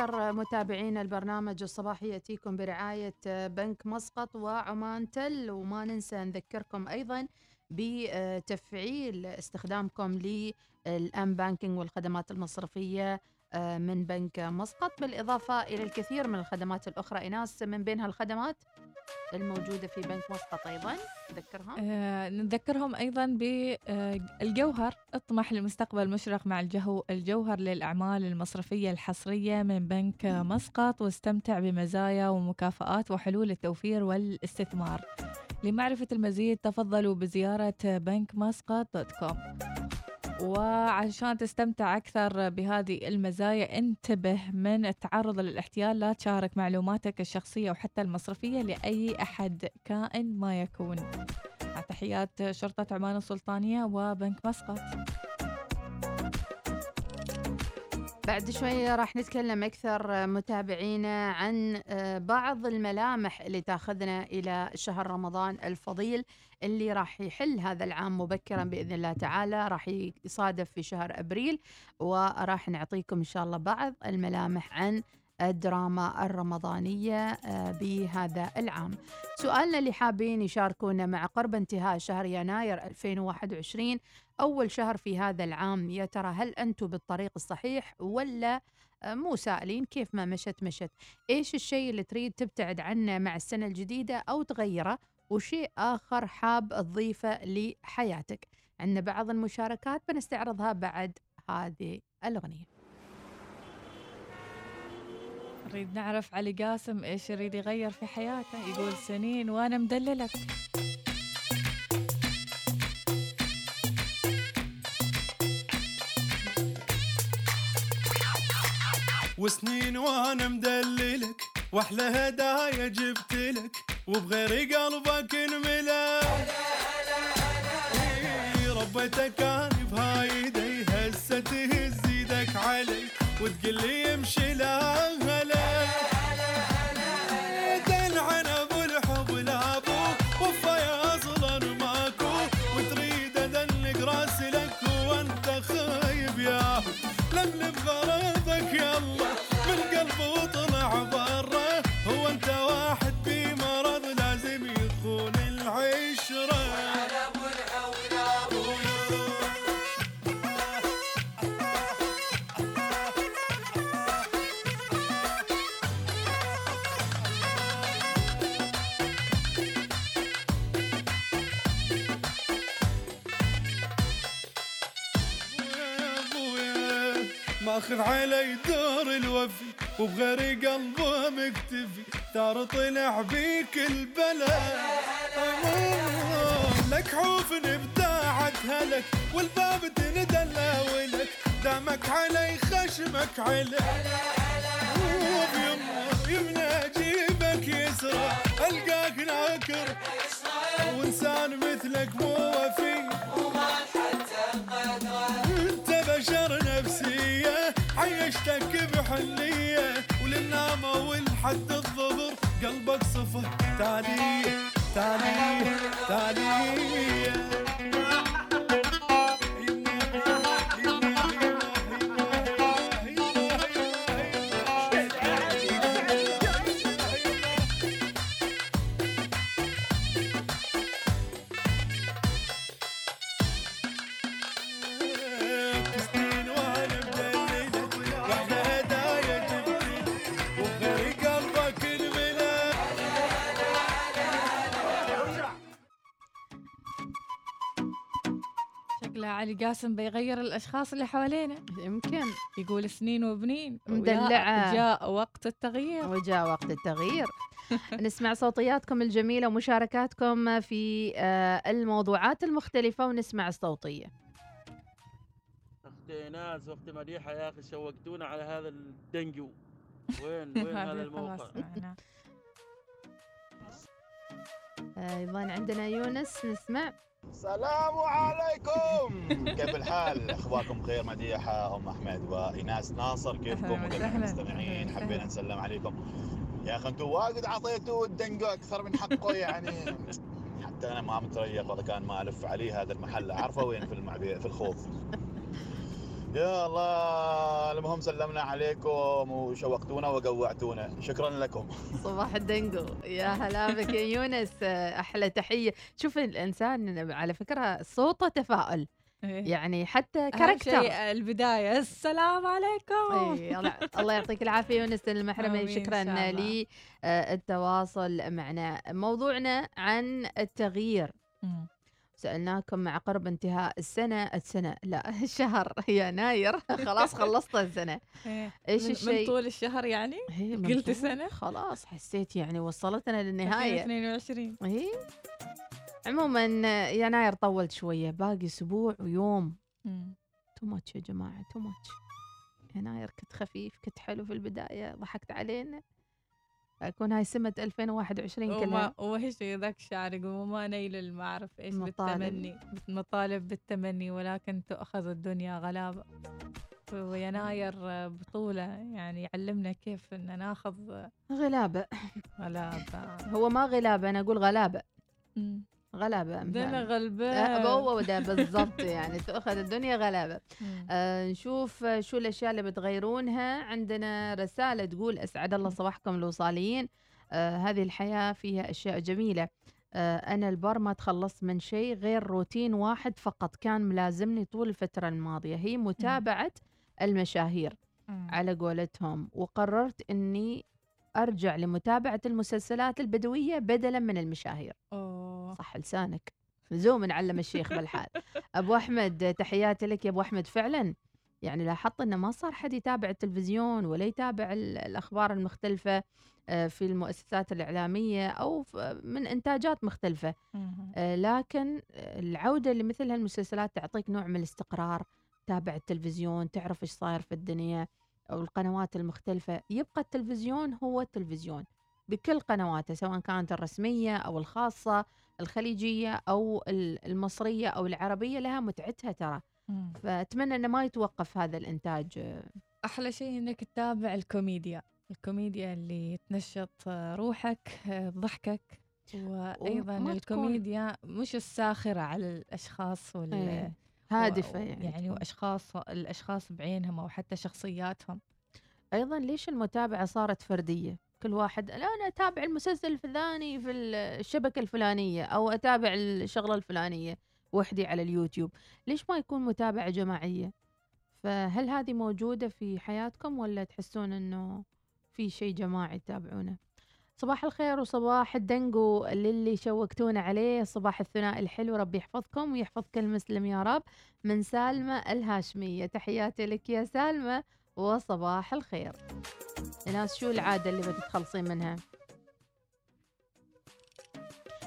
نذكر متابعينا البرنامج الصباحي يأتيكم برعاية بنك مسقط وعمان تل وما ننسى نذكركم أيضا بتفعيل استخدامكم للأم بانكينج والخدمات المصرفية من بنك مسقط بالإضافة إلى الكثير من الخدمات الأخرى. إناس من بين هالخدمات؟ الموجودة في بنك مسقط أيضا نذكرهم آه، نذكرهم أيضا بالجوهر اطمح لمستقبل مشرق مع الجهو الجوهر للأعمال المصرفية الحصرية من بنك مسقط واستمتع بمزايا ومكافآت وحلول التوفير والاستثمار. لمعرفة المزيد تفضلوا بزيارة بنك مسقط دوت كوم. وعشان تستمتع أكثر بهذه المزايا انتبه من التعرض للاحتيال لا تشارك معلوماتك الشخصية وحتى المصرفية لأي أحد كائن ما يكون. تحيات شرطة عمان السلطانية وبنك مسقط. بعد شوية راح نتكلم أكثر متابعينا عن آه، بعض الملامح اللي تاخذنا إلى شهر رمضان الفضيل اللي راح يحل هذا العام مبكرا بإذن الله تعالى راح يصادف في شهر أبريل وراح نعطيكم إن شاء الله بعض الملامح عن الدراما الرمضانية آه، بهذا العام. سؤالنا اللي حابين يشاركونا مع قرب انتهاء شهر يناير 2021 أول شهر في هذا العام يا ترى هل أنتم بالطريق الصحيح ولا آه، مو سائلين؟ كيف ما مشت مشت. إيش الشيء اللي تريد تبتعد عنه مع السنة الجديدة أو تغيره؟ وشيء آخر حاب تضيفه لحياتك. عندنا بعض المشاركات بنستعرضها بعد هذه الأغنية. نريد نعرف علي قاسم إيش يريد يغير في حياته يقول سنين وأنا مدللك. وسنين وأنا مدللك وأحلى هدايا جبت لك وبغير قلبك انملا ربيتك أنا بهايدي هسه تهز إيدك علي وتقول لي امشي لا هلا ماخذ علي دور الوفي وبغير قلبه مكتفي. ترى طلع بيك أمان، لك حوف ابداعتها لك والباب تندلى ولك دامك علي خشمك وبيمه يمنى اجيبك يسرى. ألقاك ناكر وإنسان مثلك مو وفي. انت عيشتك بحنية وللنامة والحد الظهر. قلبك صفر تالية تالية تالية علي قاسم بيغير الأشخاص اللي حوالينا يمكن يقول سنين وبنين. مدلعة. جاء وقت التغيير. وجاء وقت التغيير. نسمع صوتياتكم الجميلة ومشاركاتكم في آه، الموضوعات المختلفة ونسمع الصوتية. أختي ايناس واختي مديحة يا أخي شوقتونا على هذا الدنجو. وين وين هذا الموقع. أيضا عندنا يونس نسمع. السلام عليكم. كيف الحال؟ اخباركم بخير مديحه أم أحمد وايناس ناصر. كيفكم؟ وجميع. المستمعين حبينا نسلم عليكم. يا أخي أنتم واجد عطيتوا الدنجو أكثر من حقه يعني. حتى أنا ما متريق ولا كان ما ألف عليه هذا المحل. اعرفه وين؟ في المعبي في الخوف. يا الله المهم سلمنا عليكم وشوقتونا وقوعتونا. شكرا لكم. صباح الدنجو يا هلا بك يا يونس. آه، أحلى تحية. شوف الإنسان على فكرة صوته تفاؤل. إيه. يعني حتى character. شيء البداية. السلام عليكم. اي الله يعطيك العافية يونس المحرمي. شكرا. للتواصل معنا. موضوعنا عن التغيير. سألناكم مع قرب انتهاء السنة السنة لا الشهر يناير خلاص خلصت السنة. إيه. إيش من- من الشيء؟ طول الشهر يعني؟ من قلت سنة؟ خلاص حسيت يعني وصلتنا للنهاية. 2022 اي عموما يناير طولت شوية باقي أسبوع ويوم. too much يا جماعة too much يناير كنت خفيف كنت حلو في البداية ضحكت علينا. أكون هاي سمة 2021 وما كلها. وهش ذاك الشعر يقول وما نيل المعرف إيش مطالب. بالتمني. مطالب بالتمني ولكن تؤخذ الدنيا غلابة. ويناير بطولة يعني يعلمنا كيف إن ناخذ غلابة. غلابة. هو ما غلابة أنا أقول غلابة. غلابة أمثال. غلبان. آه، هو ده بالضبط يعني تأخذ الدنيا غلابة. آه نشوف شو الأشياء اللي بتغيرونها. عندنا رسالة تقول أسعد الله صباحكم الوصاليين آه هذه الحياة فيها أشياء جميلة. آه أنا البر ما تخلصت من شيء غير روتين واحد فقط كان ملازمني طول الفترة الماضية. هي متابعة المشاهير. على قولتهم وقررت أني أرجع لمتابعة المسلسلات البدوية بدلا من المشاهير. أوه. صح لسانك. لزوم نعلم الشيخ بالحال. أبو أحمد تحياتي لك يا أبو أحمد. فعلا يعني لاحظت إنه ما صار حد يتابع التلفزيون ولا يتابع ال- الأخبار المختلفة آه، في المؤسسات الإعلامية أو ف- من إنتاجات مختلفة. مم. آه، لكن العودة لمثل هالمسلسلات تعطيك نوع من الاستقرار. تابع التلفزيون تعرف إيش صاير في الدنيا. أو القنوات المختلفة يبقى التلفزيون هو التلفزيون. بكل قنواته سواء كانت الرسمية أو الخاصة الخليجية أو ال- المصرية أو العربية لها متعتها ترى. مم. فأتمنى إنه ما يتوقف هذا الإنتاج. آه، أحلى شيء إنك تتابع الكوميديا. الكوميديا اللي تنشط روحك ضحكك تكون- الكوميديا مش الساخرة على الأشخاص وال إيه، هادفة يعني. يعني. وأشخاص الأشخاص بعينهم أو حتى شخصياتهم. أيضا ليش المتابعة صارت فردية؟ كل واحد لا أنا أتابع المسلسل الفلاني في الشبكة الفلانية أو أتابع الشغلة الفلانية. وحدي على اليوتيوب. ليش ما يكون متابعة جماعية؟ فهل هذه موجودة في حياتكم ولا تحسون إنه في شيء جماعي تتابعونه؟ صباح الخير وصباح الدنجو للي شوقتونا عليه. صباح الثنائي الحلو ربي يحفظكم ويحفظ كل مسلم يا رب. من سالمة الهاشمية. تحياتي لك يا سالمة وصباح الخير. ناس شو العادة اللي بتتخلصين منها؟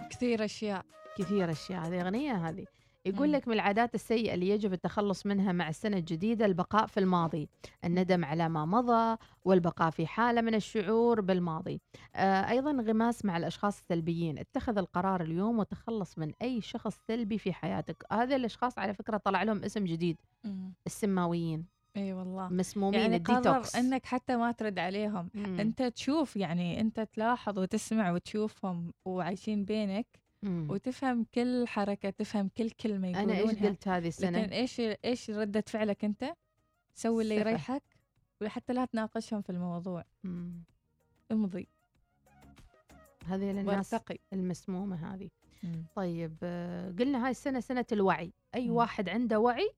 كثير أشياء. كثير أشياء. هذه أغنية هذه. يقول. لك من العادات السيئة اللي يجب التخلص منها مع السنة الجديدة البقاء في الماضي. الندم على ما مضى والبقاء في حالة من الشعور بالماضي. آه أيضا انغماس مع الأشخاص السلبيين. اتخذ القرار اليوم وتخلص من أي شخص سلبي في حياتك. هذا الأشخاص على فكرة طلع لهم اسم جديد. السماويين. إي والله. مسمومين يعني قرر الديتوكس. إنك حتى ما ترد عليهم. مم. أنت تشوف يعني أنت تلاحظ وتسمع وتشوفهم وعايشين بينك. مم. وتفهم كل حركة تفهم كل كلمة أنا يقولونها إيش قلت هذه السنة لكن إيش إيش ردة فعلك أنت سوي اللي. يريحك وحتى لا تناقشهم في الموضوع مم. امضي هذه للناس وارتقي المسمومة هذه مم. طيب آه، قلنا هاي السنة سنة الوعي أي مم. واحد عنده وعي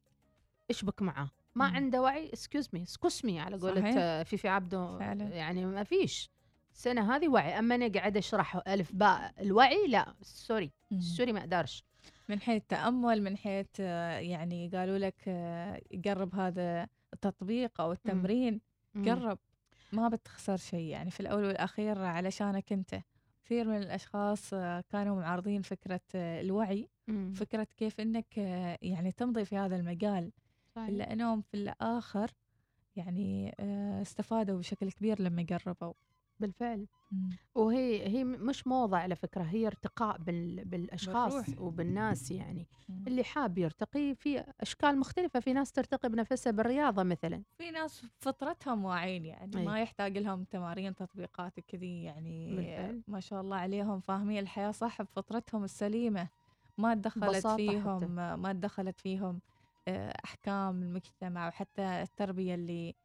اشبك معاه ما مم. عنده وعي excuse me excuse me على قولة. آه، فيفي عبده فعلا. يعني ما فيش السنة هذه وعي. أما أنا قاعد أشرح ألف باء. الوعي لا sorry. sorry ما أقدرش. من حيث تأمل من حيث آه، يعني قالوا لك آه، قرب هذا التطبيق أو التمرين مم. قرب. ما بتخسر شيء. يعني في الأول والأخير علشانك أنت. كثير من الأشخاص آه، كانوا معارضين فكرة آه، الوعي مم. فكرة كيف آه، يعني تمضي في هذا المجال. صحيح. إلا أنهم في الآخر يعني استفادوا بشكل كبير لما قربوا. بالفعل مم. وهي هي مش موضة على فكرة هي ارتقاء بال بالأشخاص بالروح. وبالناس يعني مم. اللي حاب يرتقي في أشكال مختلفة في ناس ترتقي بنفسها بالرياضة مثلا في ناس فطرتهم واعين يعني أي. ما يحتاج لهم تمارين تطبيقات كذي يعني بالفعل. ما شاء الله عليهم فاهمين الحياة صح بفطرتهم السليمة ما تدخلت فيهم حتى. ما تدخلت فيهم آه، أحكام المجتمع وحتى التربية اللي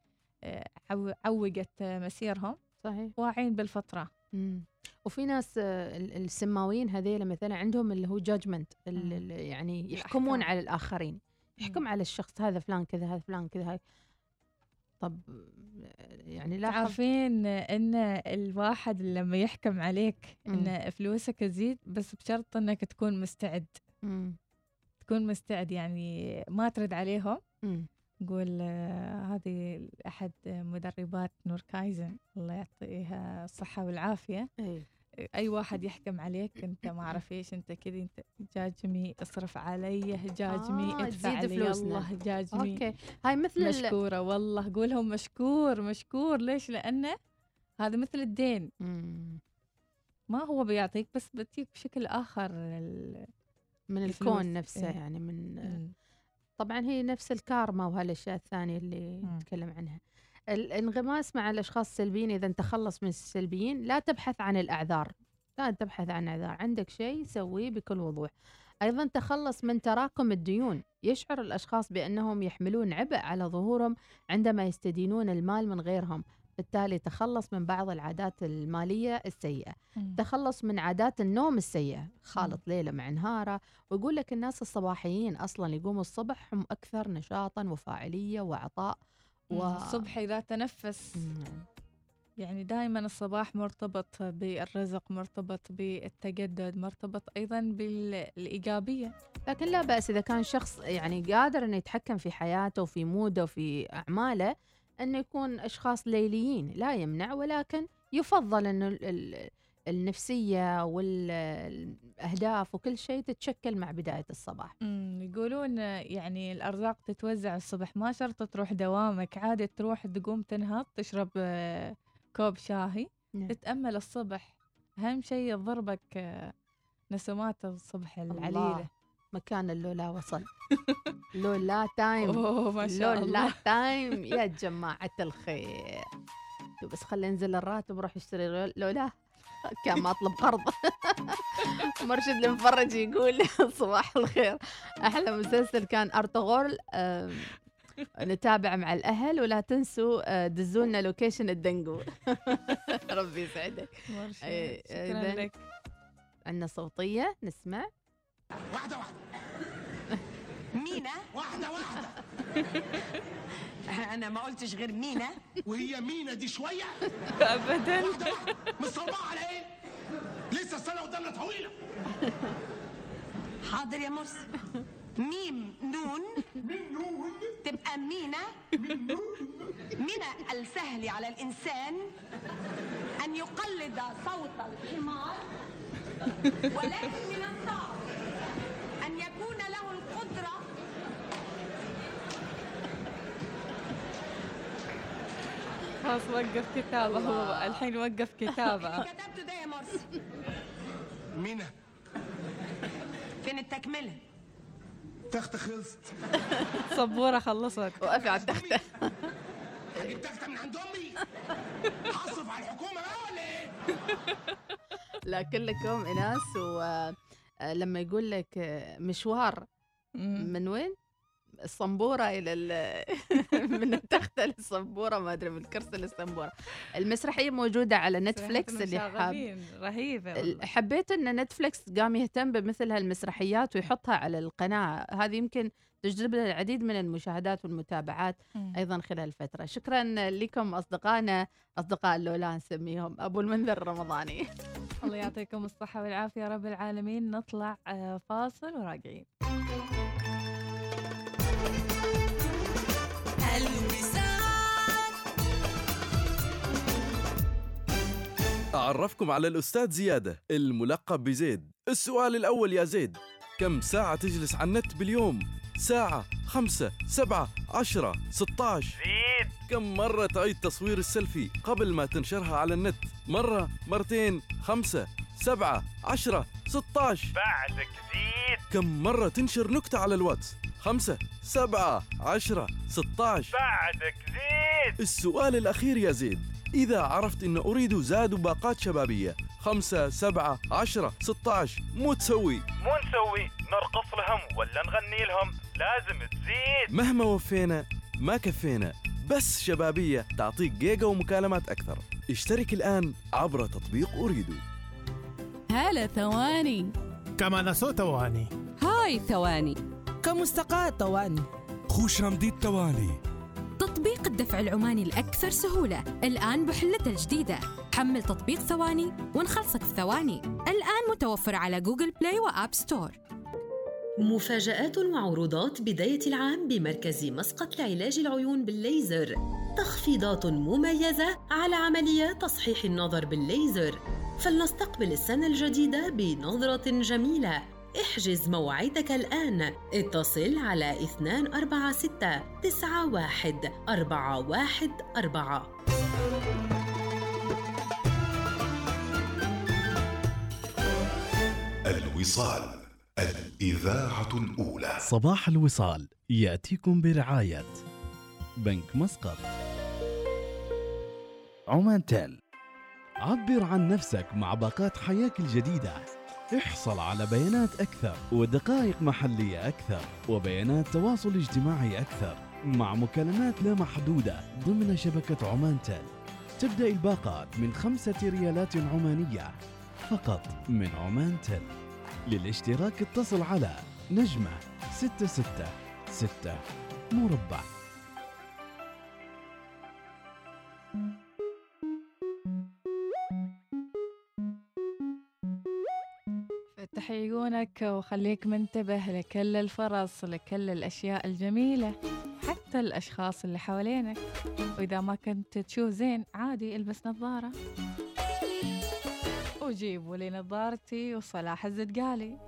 آه، عو- عوقت مسيرهم صحيح واعين بالفطرة مم. وفي ناس آه، ال- السماويين هذيلا مثلا عندهم اللي هو جاجمنت يعني يحكمون. على الآخرين يحكم على الشخص هذا فلان كذا هذا فلان كذا هاي طب يعني لا عارفين إن الواحد لما يحكم عليك مم. ان فلوسك تزيد بس بشرط إنك تكون مستعد مم. تكون مستعد يعني ما ترد عليهم مم. قول آه، هذه أحد مدربات نور كايزن الله يعطيها الصحة والعافية أي. أي واحد يحكم عليك أنت ما أعرف إيش أنت كذا أنت judge me اصرف علي judge me آه، ادفع تزيد لي فلوسنا. الله judge me okay هاي مثل ال- مشكورة والله قولهم مشكور مشكور ليش لأنه هذا مثل الدين مم. ما هو بيعطيك بس بتجيك بشكل آخر ال- من الفلوس. الكون نفسه إيه. يعني من مم. طبعا هي نفس الكارما وهالأشياء الثانية اللي نتكلم عنها. الانغماس مع الأشخاص السلبيين إذا تخلص من السلبيين لا تبحث عن الأعذار. لا تبحث عن أعذار. عندك شيء سويه بكل وضوح. أيضا تخلص من تراكم الديون. يشعر الأشخاص بأنهم يحملون عبء على ظهورهم عندما يستدينون المال من غيرهم. بالتالي تخلص من بعض العادات المالية السيئة. مم. تخلص من عادات النوم السيئة. خالط ليلة مع نهاره ويقول لك الناس الصباحيين أصلا يقوموا الصبح هم أكثر نشاطا وفاعلية وعطاء و... الصبح إذا تنفس. يعني دائما الصباح مرتبط بالرزق مرتبط بالتجدد مرتبط أيضا بالإيجابية. لكن لا بأس إذا كان شخص يعني قادر إنه يتحكم في حياته وفي موده وفي أعماله إنه يكون أشخاص ليليين لا يمنع ولكن يفضل ال- النفسية والأهداف وكل شيء تتشكل مع بداية الصباح. يقولون يعني الأرزاق تتوزع الصبح ما شرط تروح دوامك عادي تروح تقوم تنهض تشرب آه، كوب شاهي. نعم. تتأمل الصبح أهم شيء تضربك آه، نسمات الصبح العليلة. الله. مكان اللولا وصل. لولا time أوه، ما شاء لولا الله. time يا جماعة الخير. بس خلي ينزل الراتب وروح اشتري لو- لولا كان ما أطلب قرض. مرشد المفرج يقول صباح الخير. أحلى مسلسل كان أرطغرل. نتابع مع الأهل ولا تنسوا آه، دزوا لنا location الدنقو. ربي يسعدك. إيه، شكراً لك. عندنا صوتية نسمع. واحدة واحدة. مينا؟ واحدة واحدة. أنا ما قلتش غير مينا. وهي مينا دي شوية. أبدا. واحدة واحدة. على إيه؟ لسه السنة قدامنا طويلة. حاضر يا مرسي ميم نون. نون. تبقى مينا. مينا السهل على الإنسان أن يقلد صوت الحمار. ولكن من الصعب أن يكون له القدرة خلاص وقف كتابة هو. الحين وقف كتابة. كتبته ده يا مرسي مينا. فين التكملة؟ تخت خلصت. صبورة خلصت. وقفي على التخته هجيب تخته من عند أمي. هصرف على الحكومة بقى ولا إيه؟ لا كلكم إناس ولما يقول لك آه، مشوار من وين؟ الصنبوره إلى ال- من التخته للصنبوره ما أدري من الكرسي للصنبوره المسرحية موجودة على نتفليكس اللي حاب رهيبة والله. حبيت إن نتفليكس قام يهتم بمثل هالمسرحيات ويحطها على القناة. هذه يمكن تجلب لنا العديد من المشاهدات والمتابعات. أيضا خلال الفترة شكرا لكم أصدقائنا أصدقاء اللولا نسميهم أبو المنذر الرمضاني. الله يعطيكم الصحة والعافية رب العالمين. نطلع آه، فاصل وراجعين. الوسام أعرفكم على الأستاذ زيادة الملقب بزيد السؤال الأول يا زيد كم ساعة تجلس على النت باليوم؟ ساعة خمسة سبعة عشرة ستة زيد كم مرة تعيد تصوير السيلفي قبل ما تنشرها على النت؟ مرة مرتين خمسة سبعة عشرة ستة بعدك زيد كم مرة تنشر نكتة على الواتس؟ خمسة سبعة عشرة ستة عشر بعدك زيد. السؤال الأخير يا زيد. إذا عرفت أن أوريدو زاد باقات شبابية خمسة سبعة عشرة ستة عشر مو تسوي. مو نسوي. نرقص لهم ولا نغني لهم. لازم تزيد. مهما وفينا ما كفينا. بس شبابية تعطيك جيجا ومكالمات أكثر. اشترك الآن عبر تطبيق أوريدو هلا ثواني. كمان ثواني. هاي ثواني. كمستقاة طواني خوش رمديد تواني تطبيق الدفع العماني الأكثر سهولة. الآن بحلته الجديدة. حمل تطبيق ثواني ونخلصك في ثواني الآن متوفر على جوجل بلاي وآب ستور. مفاجآت وعروضات بداية العام بمركز مسقط لعلاج العيون بالليزر. تخفيضات مميزة على عمليات تصحيح النظر بالليزر. فلنستقبل السنة الجديدة بنظرة جميلة. احجز موعدك الآن. اتصل على 246 91 414 الوصال الإذاعة الأولى. صباح الوصال يأتيكم برعاية بنك مسقط. عمان تيل. عبر عن نفسك مع باقات حياك الجديدة. احصل على بيانات أكثر ودقائق محلية أكثر وبيانات تواصل اجتماعي أكثر مع مكالمات لا محدودة ضمن شبكة عمان تيل تبدأ الباقات من خمسة ريالات عمانية فقط من عمان تيل للاشتراك اتصل على نجمة ستة ستة ستة مربع. فتح عيونك وخليك منتبه لكل الفرص لكل الأشياء الجميلة حتى الأشخاص اللي حوالينك. وإذا ما كنت تشوف زين عادي البس نظارة. وجيبوا لي نظارتي وصلاح الزدقالي.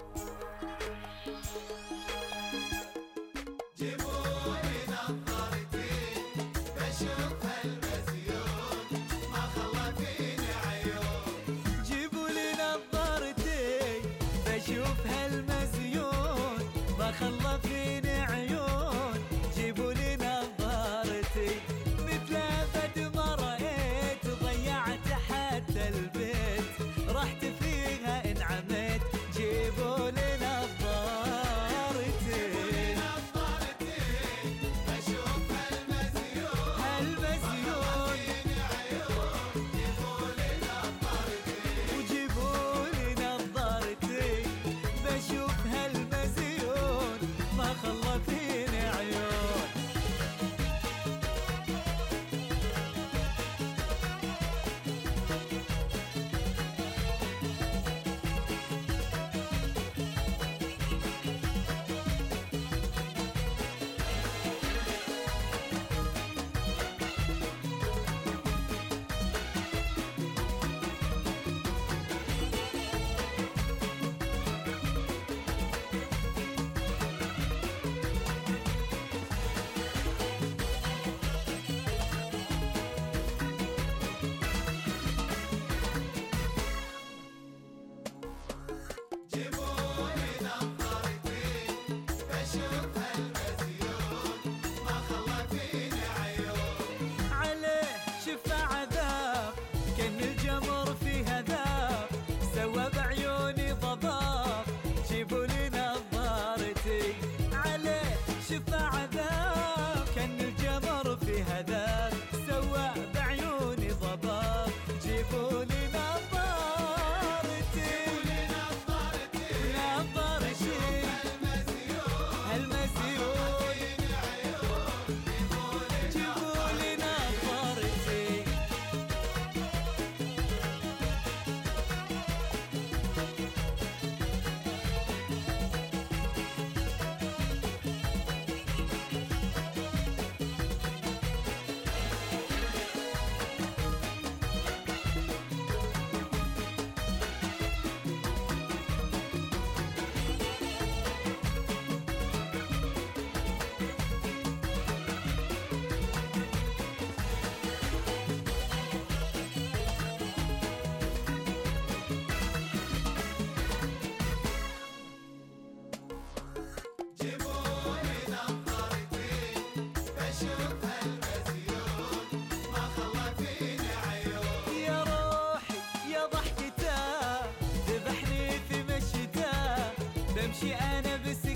بمشي انا بسكته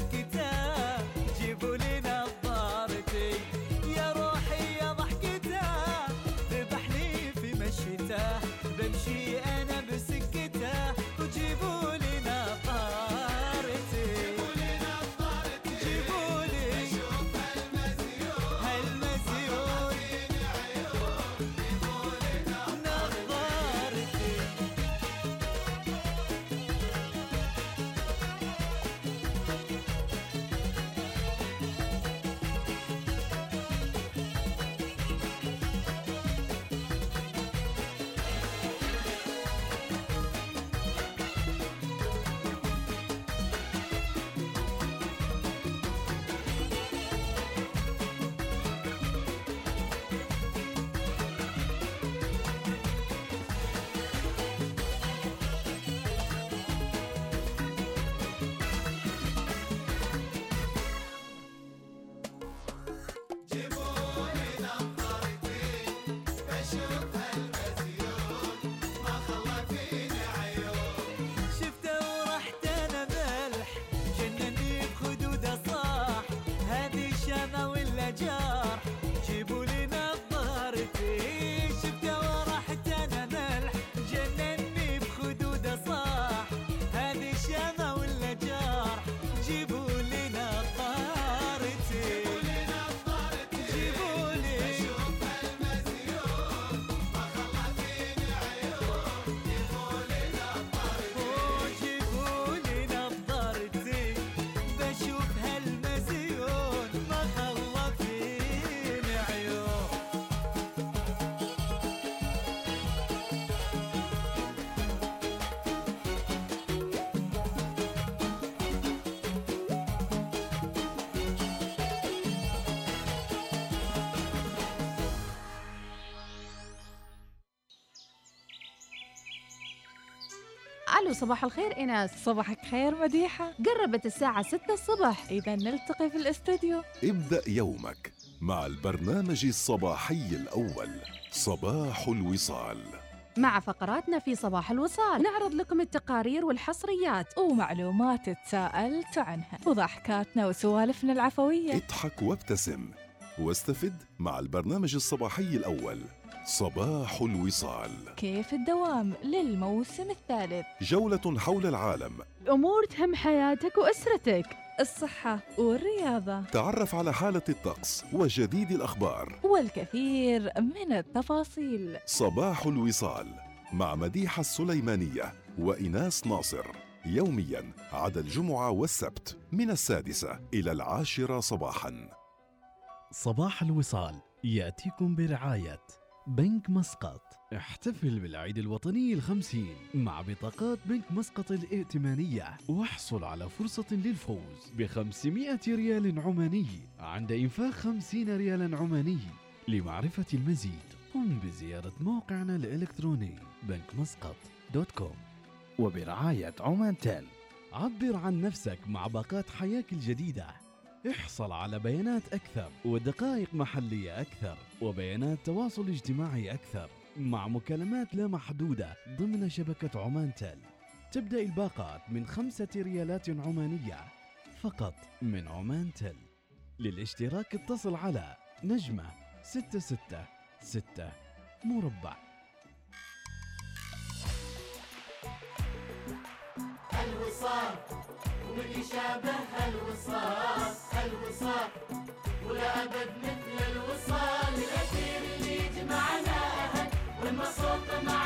ألو صباح الخير ايناس صباحك خير مديحة. قربت الساعة 6 الصبح. إذا نلتقي في الاستوديو. ابدأ يومك مع البرنامج الصباحي الأول صباح الوصال. مع فقراتنا في صباح الوصال نعرض لكم التقارير والحصريات. ومعلومات تساءلت عنها. وضحكاتنا وسوالفنا العفوية. اضحك وابتسم. واستفد مع البرنامج الصباحي الأول. صباح الوصال. كيف الدوام للموسم الثالث؟ جولة حول العالم. أمور تهم حياتك وأسرتك. الصحة والرياضة. تعرف على حالة الطقس وجديد الأخبار. والكثير من التفاصيل. صباح الوصال مع مديحة السليمانية وإناس ناصر. يوميا عدا الجمعة والسبت من السادسة إلى العاشرة صباحا. صباح الوصال يأتيكم برعاية بنك مسقط. احتفل بالعيد الوطني الخمسين مع بطاقات بنك مسقط الائتمانية واحصل على فرصة للفوز بخمسمائة ريال عماني عند إنفاق خمسين ريالا عماني لمعرفة المزيد. قم بزيارة موقعنا الإلكتروني بنك مسقط dot com. وبرعاية عمان تيل عبر عن نفسك مع باقات حياك الجديدة. احصل على بيانات أكثر ودقائق محلية أكثر وبيانات تواصل اجتماعي أكثر مع مكالمات لا محدودة ضمن شبكة عمان تيل تبدأ الباقات من خمسة ريالات عمانية فقط من عمان تيل للاشتراك اتصل على نجمة ستة ستة ستة مربع. الوصال ومن يشابه الوصال. الوصال ولا أبد مثل الوصال. الأثير اللي يجمعنا أهل والمصوت مع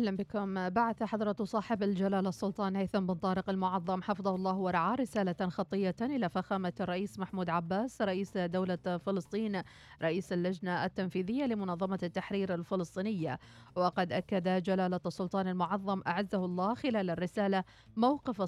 أهلا بكم. بعث حضرة صاحب الجلالة السلطان هيثم بن طارق المعظم حفظه الله ورعاه رسالة خطية إلى فخامة الرئيس محمود عباس رئيس دولة فلسطين رئيس اللجنة التنفيذية لمنظمة التحرير الفلسطينية. وقد أكد جلالة السلطان المعظم أعزه الله خلال الرسالة موقف